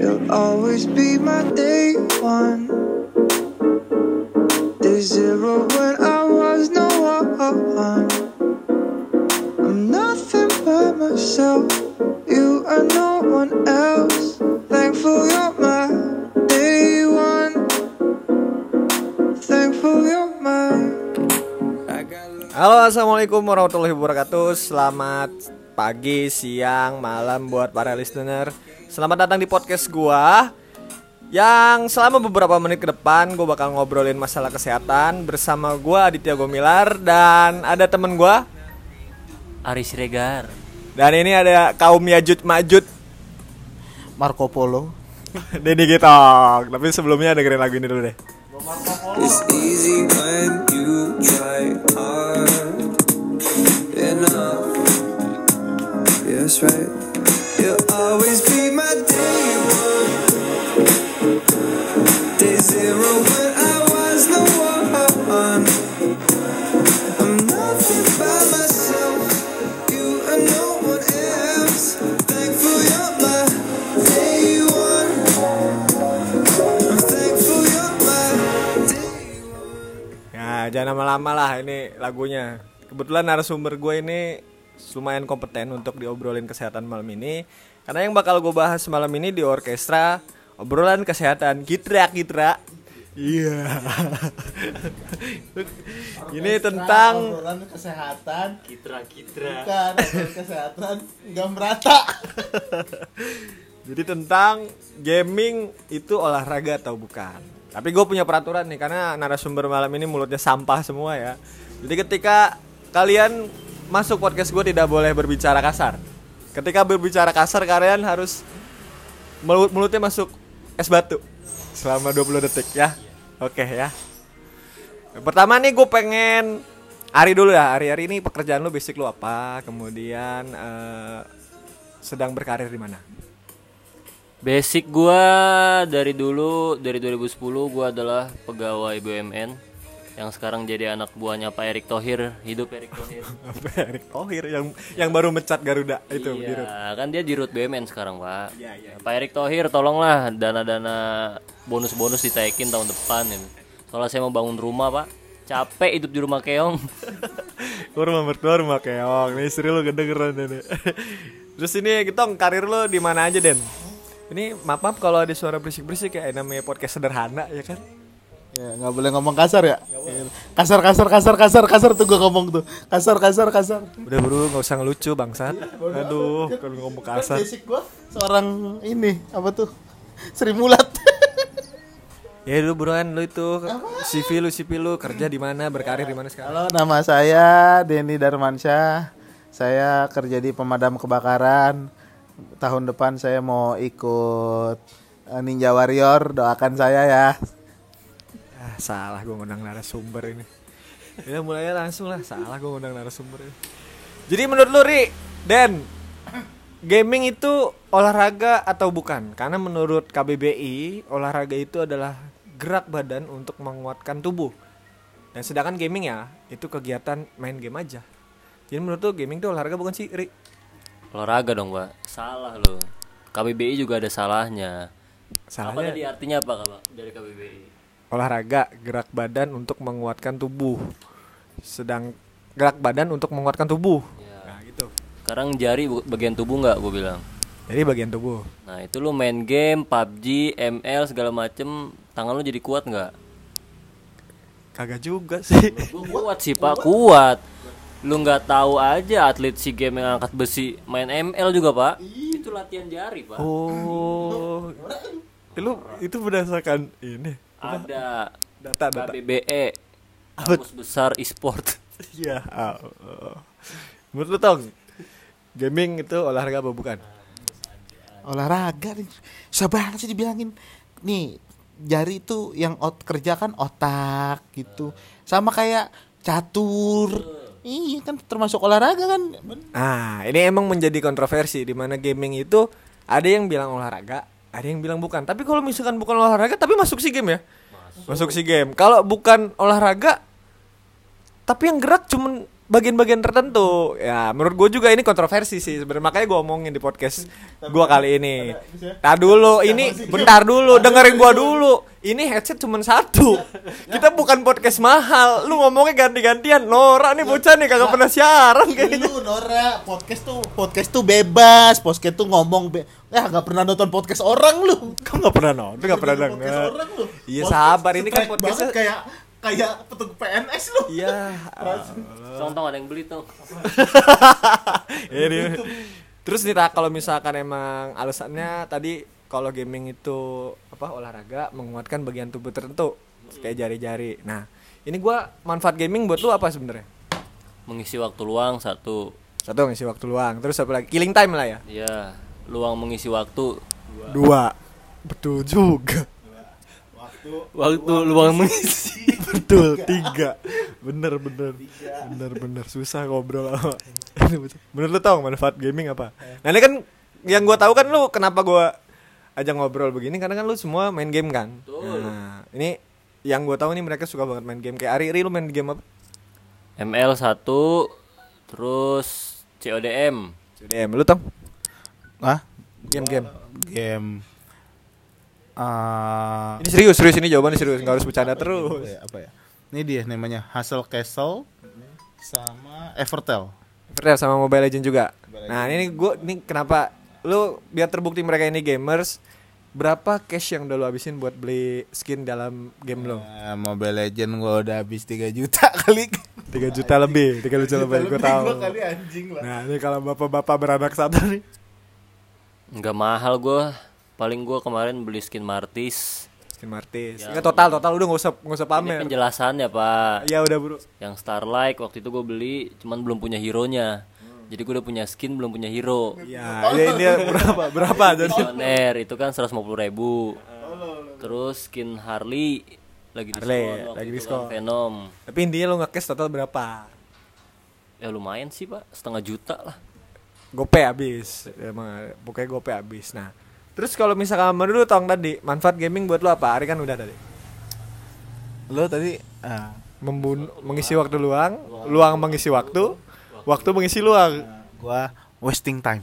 You'll always be my day one. Day zero when I was no one. I'm nothing but myself. You are no one else. Thankful you're my day one. Thankful you're my. Halo assalamualaikum warahmatullahi wabarakatuh Selamat pagi, siang, malam buat para listener. Selamat datang di podcast gua. Yang selama beberapa menit ke depan gue bakal ngobrolin masalah kesehatan Bersama gua Aditya Gomilar Dan ada temen gua. Aris Regar Dan ini ada kaum Yajud Majud. Marco Polo. Denny Gitok Tapi sebelumnya dengerin lagu ini dulu deh. It's easy when you try hard. Enough. That's right. You'll always be my day one. Day zero when I was no one. I'm nothing by myself. You are no one else. Thankful you're my day one. I'm thankful you're my day one. Ya jangan lama-lama lah ini lagunya Kebetulan narasumber gue ini lumayan kompeten untuk diobrolin kesehatan malam ini. Karena yang bakal gue bahas malam ini di orkestra Obrolan kesehatan. Kitra Kitra Iya. Ini tentang obrolan kesehatan. Kitra Kitra bukan obrolan kesehatan. Nggak merata. Jadi tentang gaming itu olahraga atau bukan. Tapi gue punya peraturan nih Karena narasumber malam ini mulutnya sampah semua ya. Jadi ketika kalian masuk podcast gue tidak boleh berbicara kasar. Ketika berbicara kasar kalian harus mulut mulutnya masuk es batu. Selama 20 detik ya. Oke ya. Pertama nih gue pengen Ari dulu ya. Ari Ari ini pekerjaan lu basic lu apa? Kemudian eh, sedang berkarir di mana? Basic gua dari dulu dari 2010 gua adalah pegawai BUMN yang sekarang jadi anak buahnya Pak Erick Thohir hidup Erick Thohir. Apa Erick Thohir? Yang yang baru mencat Garuda itu iya kan dia di Rut BUMN sekarang Pak. Iya, iya. Pak Erick Thohir tolonglah dana-dana bonus-bonus ditaikin tahun depan ini soalnya saya mau bangun rumah Pak. Capek hidup di rumah keong. Rumah mertua rumah keong. Nih istri lu kedengeran ini. Terus ini kita karir lu di mana aja Den? Ini maaf maaf kalau ada suara berisik-berisik ya. Namanya podcast sederhana ya kan? Ya nggak boleh ngomong kasar ya? Kasar kasar kasar kasar kasar tuh gue ngomong tuh. Kasar kasar kasar. Udah bro nggak usah ngelucu bangsat. Aduh kalau ngomong kan kasar. basic gue seorang ini apa tuh? Sri Mulat. Ya lu buruan lu itu CV lu CV lu kerja di mana berkarir di mana sekarang? halo nama saya Denny Darmansyah. Saya kerja di pemadam kebakaran. Tahun depan saya mau ikut eh, Ninja Warrior. Doakan saya ya Ah, salah gue ngundang narasumber ini. Ya mulainya langsung lah, salah gue ngundang narasumber ini. Jadi menurut lu Ri, Den, gaming itu olahraga atau bukan? Karena menurut KBBI, olahraga itu adalah gerak badan untuk menguatkan tubuh. Dan sedangkan gaming ya, itu kegiatan main game aja. Jadi menurut lu gaming itu olahraga bukan sih, Ri? olahraga dong Pak salah lo KBBI juga ada salahnya apa Salahnya tadi artinya apa Pak dari KBBI olahraga gerak badan untuk menguatkan tubuh. Sedang gerak badan untuk menguatkan tubuh. Ya. Nah, gitu. Sekarang jari bagian tubuh nggak gue bilang. Jadi bagian tubuh. Nah itu lu main game, PUBG, ML segala macem, tangan lu jadi kuat nggak? Kagak juga sih. Gua kuat sih pak, kuat. Lu nggak tahu aja atlet si game yang angkat besi main ML juga pak? Itu latihan jari pak. Oh. Lu itu berdasarkan ini Ada data data. KBBE, kampus besar e-sport. Iya. Allah. Menurut lu tong gaming itu olahraga apa bukan? olahraga nih susah banget sih dibilangin nih jari itu yang ot kerja kan otak gitu sama kayak catur iya kan termasuk olahraga kan Nah, ini emang menjadi kontroversi di mana gaming itu ada yang bilang olahraga, ada yang bilang bukan. Tapi kalau misalkan bukan olahraga tapi masuk si game ya? Masuk, si game. Kalau bukan olahraga tapi yang gerak cuman bagian-bagian tertentu. Ya, menurut gue juga ini kontroversi sih sebenarnya. Makanya gue omongin di podcast gue kali ini. Tar dulu, ini bentar dulu, dengerin gue dulu. Ini headset cuma satu. Kita bukan podcast mahal. Lu ngomongnya ganti-gantian. Nora nih bocah nih kagak pernah siaran kayaknya. Lu Nora, podcast tuh podcast tuh bebas, podcast tuh ngomong be Ya nggak pernah nonton podcast orang lu. Kau nggak pernah nonton, nggak pernah denger. lu. Iya sabar, ini kan podcastnya. kayak kayak petugas PNS lu. Iya. Song tau ada yang beli tuh. Ini. Terus nih Tak, kalau misalkan emang alasannya tadi kalau gaming itu apa olahraga menguatkan bagian tubuh tertentu kayak jari-jari. Nah, ini gua manfaat gaming buat lu apa sebenarnya? Mengisi waktu luang satu. Satu ngisi waktu luang, terus apa lagi? Killing time lah ya. Ya, luang mengisi waktu. Dua. Betul juga. Waktu luang mengisi. Betul, tiga. Bener bener. Bener bener susah ngobrol sama. Ini betul. Bener lu tau manfaat gaming apa? Nah, ini kan yang gua tahu kan lu kenapa gua ajak ngobrol begini karena kan lu semua main game kan. Nah, ini yang gua tahu nih mereka suka banget main game kayak Ari, Ari lu main game apa? ML 1 terus CODM. CDM, lu tau? Hah? Game-game. Game ah Ini serius, serius ini jawabannya serius, nggak harus bercanda apa terus. ya, apa ya? Ini dia namanya Hustle Castle sama Evertel. Percaya sama Mobile Legend juga. Nah, ini gua ini kenapa lu biar terbukti mereka ini gamers berapa cash yang udah lu habisin buat beli skin dalam game lo? Nah, Mobile Legend gua udah habis 3 juta kali. 3 juta lebih, 3 juta lebih gue tahu. Gua kali anjing lah. Nah, ini kalau bapak-bapak beranak satu nih. Enggak mahal gua. Paling gua kemarin beli skin Martis. Skin Martis. Ya. Enggak total, total udah nggak usah nggak usah Ini pamer. penjelasannya, Pak. Iya udah, Bro. Yang Starlight waktu itu gue beli cuman belum punya hero-nya. Jadi gue udah punya skin belum punya hero. Iya, ini, ini berapa? Berapa jadi? Visioner itu kan 150 ribu. Terus skin Harley lagi diskon. Harley, lagi diskon. Kan, Venom. Tapi intinya lu nge-cash total berapa? Ya lumayan sih pak, setengah juta lah. Gope habis. Emang pokoknya gope habis. Nah, terus kalau misalkan menurut lu tong tadi, manfaat gaming buat lu apa? Ari kan udah tadi. Lo tadi ah, Membun mengisi waktu luang, luang mengisi waktu, waktu mengisi luang. gua wasting time.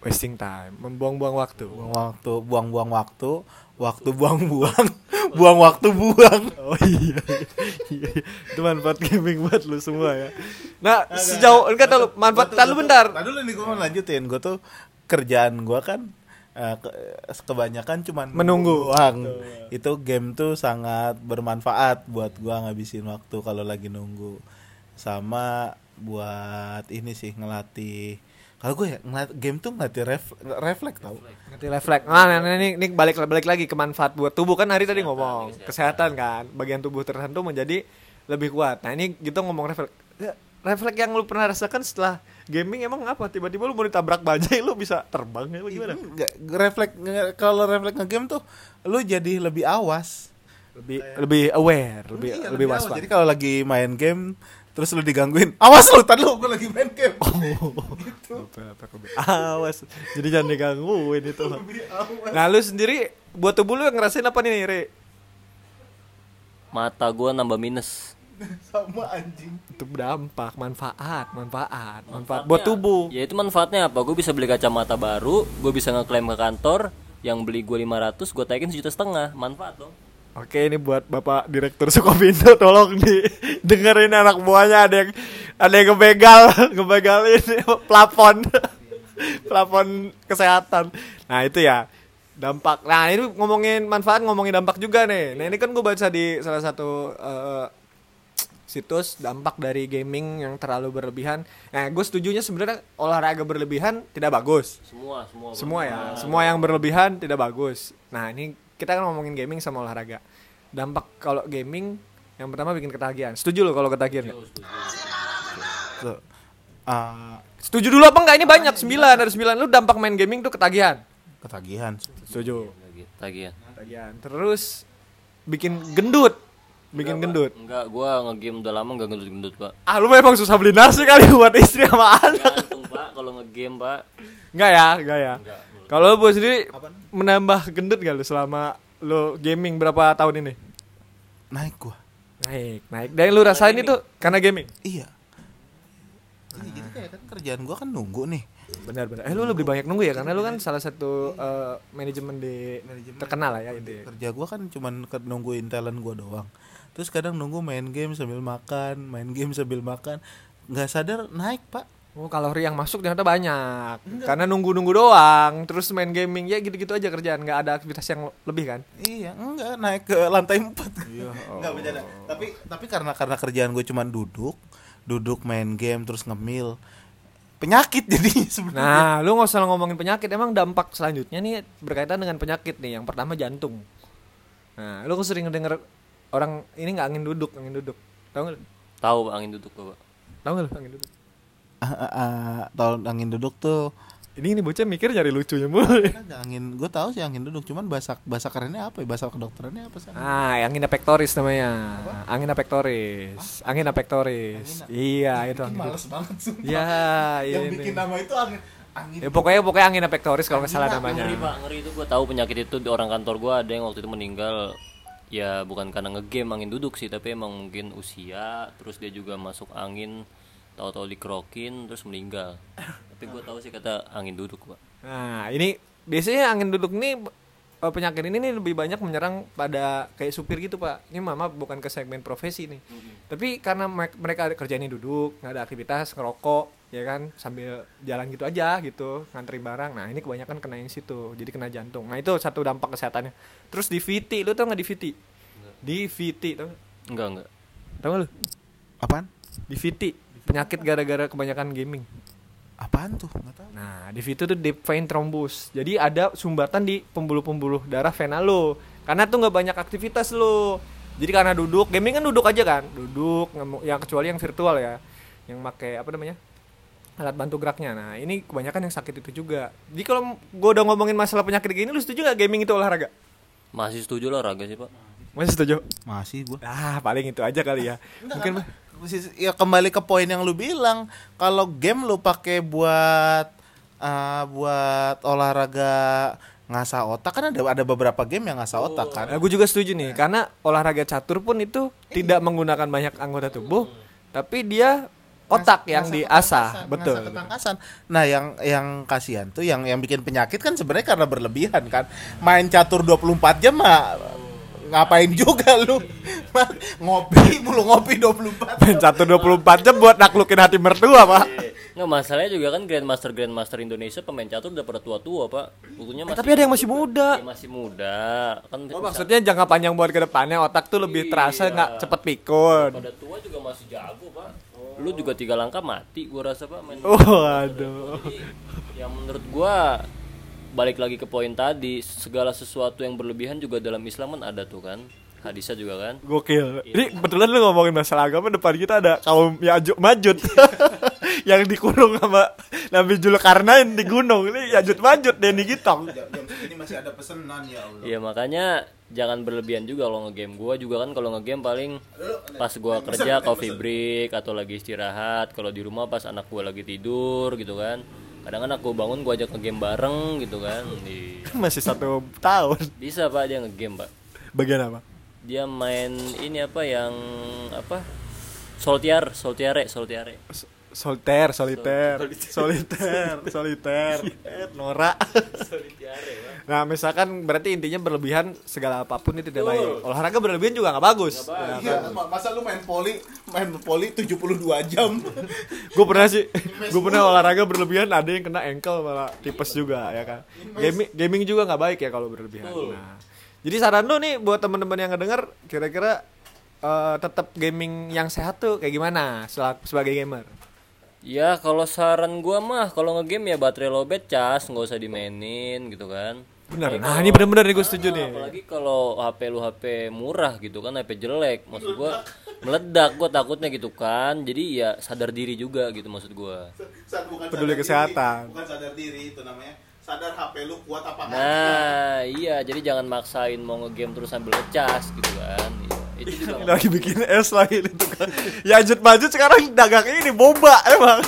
Wasting time, membuang-buang waktu. Buang waktu, buang-buang waktu, waktu buang-buang, buang waktu buang. Oh iya. Iya, iya. Itu manfaat gaming buat lu semua ya. Nah, sejauh enggak tahu manfaat tahu bentar. Tadi dulu nih gua mau lanjutin. Gua tuh kerjaan gua kan eh, ke- kebanyakan cuman Menunggu. doang. Itu game tuh sangat bermanfaat buat gua ngabisin waktu kalau lagi nunggu. Sama buat ini sih ngelatih kalau gue ya ngelat game tuh ngelatih ref, refleks tau Ngerti refleks. Nah, nah, nah, ini, ini balik balik lagi ke manfaat buat tubuh kan hari tadi ngomong kesehatan kan, bagian tubuh tertentu menjadi lebih kuat. Nah, ini gitu ngomong refleks. Refleks yang lu pernah rasakan setelah gaming emang apa? Tiba-tiba lu mau ditabrak bajai lu bisa terbang ya gimana? Nggak, refleks nge- kalau refleks ngegame tuh lu jadi lebih awas Lebih lebih aware, lebih Iya, lebih awas. waspada. Jadi kalau lagi main game terus lu digangguin, awas lu, tadi lu gue lagi main game. Awas. Jadi jangan digangguin itu. Nah, lu sendiri buat tubuh lu yang ngerasain apa nih, Re? Mata gue nambah minus. Sama anjing. Itu dampak, manfaat, manfaat, manfaat buat tubuh. Ya itu manfaatnya apa? Gue bisa beli kacamata baru, gue bisa ngeklaim ke kantor, yang beli gue 500, gue tagin sejuta setengah, manfaat dong. Oke, ini buat Bapak Direktur Sukopindo tolong di dengerin anak buahnya ada yang ada yang ngebegal, ngebegalin plafon. plafon kesehatan. Nah, itu ya dampak. Nah, ini ngomongin manfaat, ngomongin dampak juga nih. Nah, ini kan gue baca di salah satu eh, situs dampak dari gaming yang terlalu berlebihan. Nah, gue setujunya sebenarnya olahraga berlebihan tidak bagus. Semua, semua. Semua ya, semua yang berlebihan tidak bagus. Nah, ini kita kan ngomongin gaming sama olahraga. Dampak kalau gaming yang pertama bikin ketagihan. Setuju lo kalau ketagihan? nggak? Tuh. Ah, Setuju dulu apa enggak? Ini banyak 9 dari 9 lu dampak main gaming tuh ketagihan. ketagihan. Setuju. Lagi, tagihan. Ketagihan. Terus bikin gendut. Bikin gendut. Enggak, gue ngegame udah lama nggak gendut-gendut pak. Ah, lu memang susah beli nasi kali buat istri sama anak. Gantung pak, kalau ngegame pak. Enggak ya, enggak ya. Kalau lu buat sendiri menambah gendut gak lu selama lu gaming berapa tahun ini? Naik gua. Naik, naik. Dan lu rasain itu karena gaming. Iya. olahraga ya kan kerjaan gua kan nunggu nih. Benar-benar. Eh lu lebih banyak nunggu ya karena lu kan salah satu eh, manajemen di terkenal lah ya itu. Kerja gua kan cuman nungguin talent gua doang. Terus kadang nunggu main game sambil makan, main game sambil makan. nggak sadar naik, Pak. Oh, kalori yang masuk ternyata banyak. Karena nunggu-nunggu doang, terus main gaming ya gitu-gitu aja kerjaan, nggak ada aktivitas yang lebih kan? Iya, enggak naik ke lantai 4. Iya, enggak bercanda. Tapi tapi karena karena kerjaan gue cuman duduk, duduk main game terus ngemil. Penyakit jadi sebenarnya. Nah, lu nggak usah ngomongin penyakit. Emang dampak selanjutnya nih berkaitan dengan penyakit nih. Yang pertama jantung. Nah, lu sering denger orang ini nggak angin duduk, angin duduk. Tahu nggak? Tahu angin duduk Pak. Tahu nggak angin duduk? Ah, ah, ah, tahun angin duduk tuh Ini ini bocah mikir nyari lucunya mulu. ada angin gue tahu sih angin duduk cuman bahasa bahasa kerennya apa ya bahasa kedokterannya apa sih Ah, angina pectoris namanya. Angina pectoris. Angina pectoris. Iya, itu angin. males banget sih Ya, yang ini. bikin nama itu angin angin Ya pokoknya pokoknya angina pectoris kalau nggak salah Ngeri namanya. Pak, ngeri itu gua tahu penyakit itu di orang kantor gua ada yang waktu itu meninggal ya bukan karena ngegame angin duduk sih tapi emang mungkin usia terus dia juga masuk angin tahu-tahu dikerokin terus meninggal tapi gua tahu sih kata angin duduk pak Nah, ini biasanya angin duduk nih eh, penyakit ini nih lebih banyak menyerang pada kayak supir gitu, Pak. Ini mama bukan ke segmen profesi nih. Tapi karena me- mereka kerjanya duduk, nggak ada aktivitas, ngerokok, ya kan, sambil jalan gitu aja gitu, ngantri barang. Nah, ini kebanyakan kena yang situ, jadi kena jantung. Nah, itu satu dampak kesehatannya. Terus di VT, lu tau nggak di VT? Di VT, tau nggak? enggak enggak Tau nggak lu? apaan Di VT, penyakit gara-gara kebanyakan gaming. apaan tuh nggak tahu Nah, di situ tuh deep vein thrombus. Jadi ada sumbatan di pembuluh-pembuluh darah vena lo. Karena tuh nggak banyak aktivitas lo. Jadi karena duduk, gaming kan duduk aja kan, duduk, ngemu- ya kecuali yang virtual ya, yang pakai apa namanya alat bantu geraknya. Nah, ini kebanyakan yang sakit itu juga. Jadi kalau gue udah ngomongin masalah penyakit gini, lu setuju nggak gaming itu olahraga? masih setuju lah raga sih pak Masih setuju? masih gue Ah, paling itu aja kali ya. Mungkin ya kembali ke poin yang lu bilang kalau game lu pakai buat ah, buat olahraga ngasah otak kan ada ada beberapa game yang ngasah otak kan Nah, gue juga setuju nih, karena olahraga catur pun itu tidak menggunakan banyak anggota tubuh, tapi dia otak yang Ngasah diasah, ketangkasan, betul. ketangkasan. Nah, yang yang kasihan tuh yang yang bikin penyakit kan sebenarnya karena berlebihan kan. Main catur 24 jam mah ngapain juga lu? ngopi mulu ngopi 24 Main catur 24 jam buat naklukin hati mertua, Pak. nggak masalahnya juga kan grandmaster grandmaster Indonesia pemain catur udah pada tua-tua pak bukunya Eh, masih tapi ada yang masih muda. ya masih muda kan Oh, maksudnya jangka panjang buat ke depannya otak tuh lebih terasa nggak cepet pikun. pada tua juga masih jago pak lu juga tiga langkah mati gua rasa pak main Oh, aduh. Jadi yang menurut gua balik lagi ke poin tadi segala sesuatu yang berlebihan juga dalam Islam kan ada tuh kan. Hadisnya juga kan. Gokil. Ini kebetulan lu ngomongin masalah agama depan kita ada kaum Yajuk Majud. Yang dikurung sama Nabi Julkarnain di gunung. Ini Yajuk Majud Denny Gitong. segini masih ada pesenan ya Allah. Iya makanya jangan berlebihan juga kalau ngegame. Gua juga kan kalau ngegame paling pas gua kerja coffee break atau lagi istirahat kalau di rumah pas anak gua lagi tidur gitu kan kadang kan aku bangun gua ajak ngegame bareng gitu kan Di- Masih satu tahun. bisa pak dia ngegame pak Bagian apa? dia main ini apa yang apa soltiar soltiare soltiare Soliter, soliter, soliter, soliter, Nora. Nah, misalkan berarti intinya berlebihan segala apa pun itu tidak baik. Olahraga berlebihan juga nggak bagus. Iya, ma- masa lu main poli main poli 72 jam gue pernah sih, gue pernah olahraga berlebihan ada yang kena ankle malah tipes juga ya kan. Gaming, gaming juga nggak baik ya kalau berlebihan. Nah, jadi saran lu nih buat teman-teman yang ngedenger, kira-kira eh, tetap gaming yang sehat tuh kayak gimana sebagai gamer? Ya kalau saran gua mah kalau ngegame ya baterai lowbat cas nggak usah dimainin gitu kan Bener. Nah, ini bener-bener nih gue setuju Ah, nih. apalagi kalau HP lu HP murah gitu kan HP jelek maksud gua meledak gua takutnya gitu kan jadi ya sadar diri juga gitu maksud gua bukan Peduli kesehatan. diri, bukan sadar diri itu namanya sadar HP lu kuat apa enggak nah iya jadi jangan maksain mau ngegame terus sambil ngecas gitu kan itu juga lagi bikin es lagi itu kan. Yajut Majut sekarang dagang ini boba emang.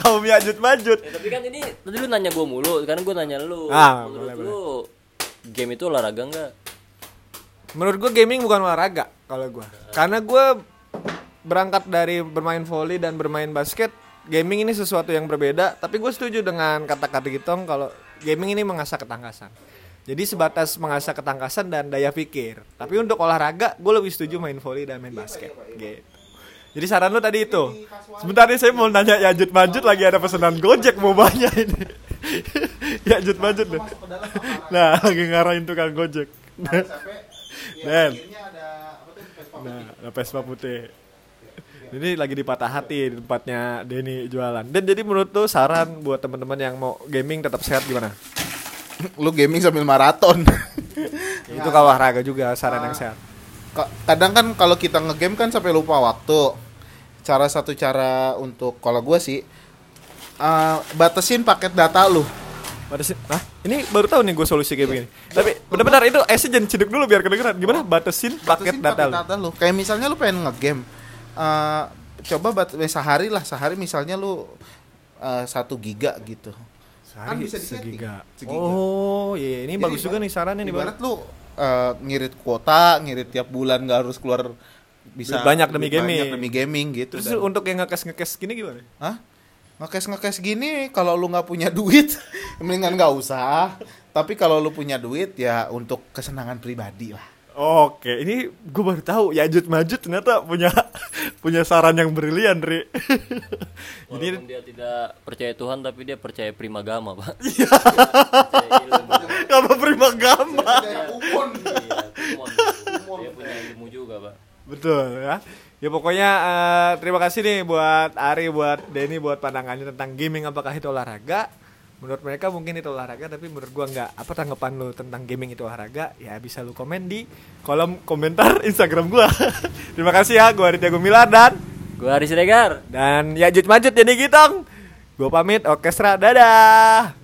Kaum Yajut Majut. Ya, tapi kan ini tadi lu nanya gua mulu sekarang gua nanya lu Ah, menurut boleh, lu game itu olahraga enggak Menurut gue gaming bukan olahraga kalau gue. Karena gue berangkat dari bermain volley dan bermain basket gaming ini sesuatu yang berbeda, tapi gue setuju dengan kata-kata Gitong kalau gaming ini mengasah ketangkasan. Jadi sebatas mengasah ketangkasan dan daya pikir. Tapi untuk olahraga, gue lebih setuju main volley dan main basket. Gitu. Jadi saran lu tadi itu. Sebentar nih saya mau nanya Yajut Majut lagi ada pesanan Gojek mau banyak ini. Yajut Majut deh. Nah, lagi ngarahin tukang Gojek. Dan Nah, ada Vespa putih. Ini lagi di patah hati di tempatnya Denny jualan. Dan jadi menurut tuh saran buat teman-teman yang mau gaming tetap sehat gimana? Lu gaming sambil maraton. Ya, itu kalau olahraga juga saran yang sehat. Ka- Kadang kan kalau kita ngegame kan sampai lupa waktu. Cara satu cara untuk kalau gua sih eh, batasin paket data lu. Batasin, nah ini baru tahu nih gue solusi kayak begini. Tapi benar-benar itu Esnya jangan ciduk dulu biar kedengeran. Gimana? Batasin paket Batasin data lu. data lu. Kayak misalnya lu pengen ngegame. eh, coba bat eh, sehari lah, sehari misalnya lu satu giga gitu. Kan bisa di-setting. segiga. Segiga. Oh, iya ini Jadi bagus juga nih sarannya nih, Bang. Ibarat lu eh, ngirit kuota, ngirit tiap bulan nggak harus keluar bisa banyak demi banyak gaming. demi gaming gitu. Terus Dan- untuk yang ngekes-ngekes gini gimana? Hah? Ngekes ngekes gini kalau lu nggak punya duit mendingan nggak usah. Tapi kalau lu punya duit ya untuk kesenangan pribadi lah. Oke, ini gue baru tahu Yajut Majut ternyata punya punya saran yang brilian, Ri. Jadi Walaupun dia tidak percaya Tuhan tapi dia percaya primagama, Pak. ilmu. apa prima gama. Iya. Dia punya ilmu juga, Pak. Betul ya. Ya pokoknya eh, terima kasih nih buat Ari, buat Denny, buat pandangannya tentang gaming apakah itu olahraga. Menurut mereka mungkin itu olahraga tapi menurut gua nggak. Apa tanggapan lu tentang gaming itu olahraga? Ya bisa lu komen di kolom komentar Instagram gua. terima kasih ya, gua Aditya Gumilar dan Gua Aris Regar. dan ya Yajut Majut jadi Gitong. Gua pamit, orkestra, dadah.